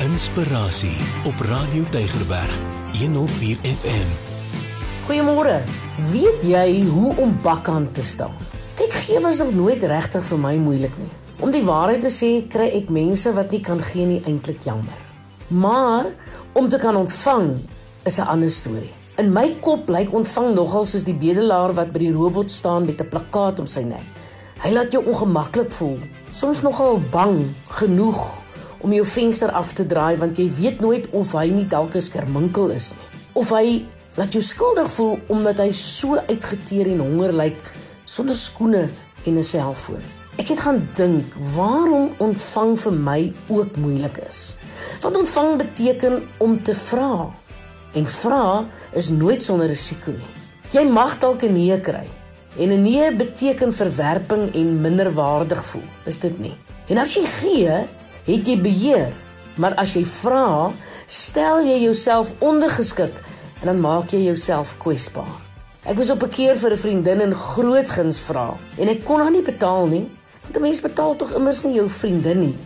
Inspirasie op Radio Tygerberg 104 FM. Goeiemôre. Weet jy hoe om bakkant te staan? Kyk, gee was nog nooit regtig vir my moeilik nie. Om die waarheid te sê, kry ek mense wat nie kan gee nie eintlik jammer. Maar om te kan ontvang is 'n ander storie. In my kop lyk ontvang nogal soos die bedelaar wat by die robot staan met 'n plakkaat om sy nek. Hy laat jou ongemaklik voel, soms nogal bang genoeg om jou venster af te draai want jy weet nooit of hy nie dalk 'n skerminkel is nie. Of hy laat jou skuldig voel omdat hy so uitgeteer en honger lyk sonder skoene en 'n selfoon. Ek het gaan dink waarom ontvang vir my ook moeilik is. Want ontvang beteken om te vra. En vra is nooit sonder risiko nie. Jy mag dalk 'n nee kry. En 'n nee beteken verwerping en minderwaardig voel, is dit nie? En as jy gee, het jy beheer. Maar as jy vra, stel jy jouself ondergeskik en dan maak jy jouself kwesbaar. Ek was op 'n keer vir 'n vriendin in groot guns vra en ek kon haar nie betaal nie, want 'n mens betaal tog immers nie jou vriendin nie.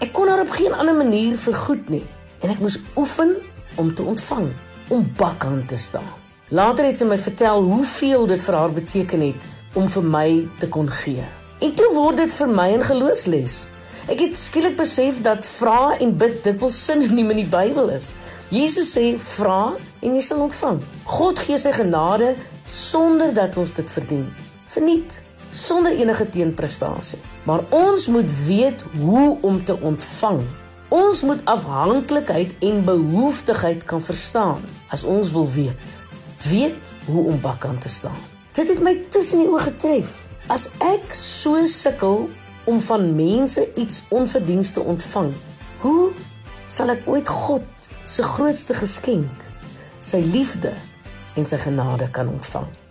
Ek kon haar op geen ander manier vergoed nie en ek moes oefen om te ontvang, om bakkant te staan. Later het sy my vertel hoeveel dit vir haar beteken het om vir my te kon gee. En toe word dit vir my 'n geloofsles. Ek het skielik besef dat vra en bid dikwels sinoniem in die Bybel is. Jesus sê vra en jy sal ontvang. God gee sy genade sonder dat ons dit verdien. Verniet sonder enige teenprestasie. Maar ons moet weet hoe om te ontvang. Ons moet afhanklikheid en behoeftigheid kan verstaan as ons wil weet. Weet hoe om bakkant te staan. Dit het my tussen die oë getref. As ek so sukkel om van mense iets onverdiens te ontvang. Hoe sal ek ooit God se grootste geskenk, sy liefde en sy genade kan ontvang?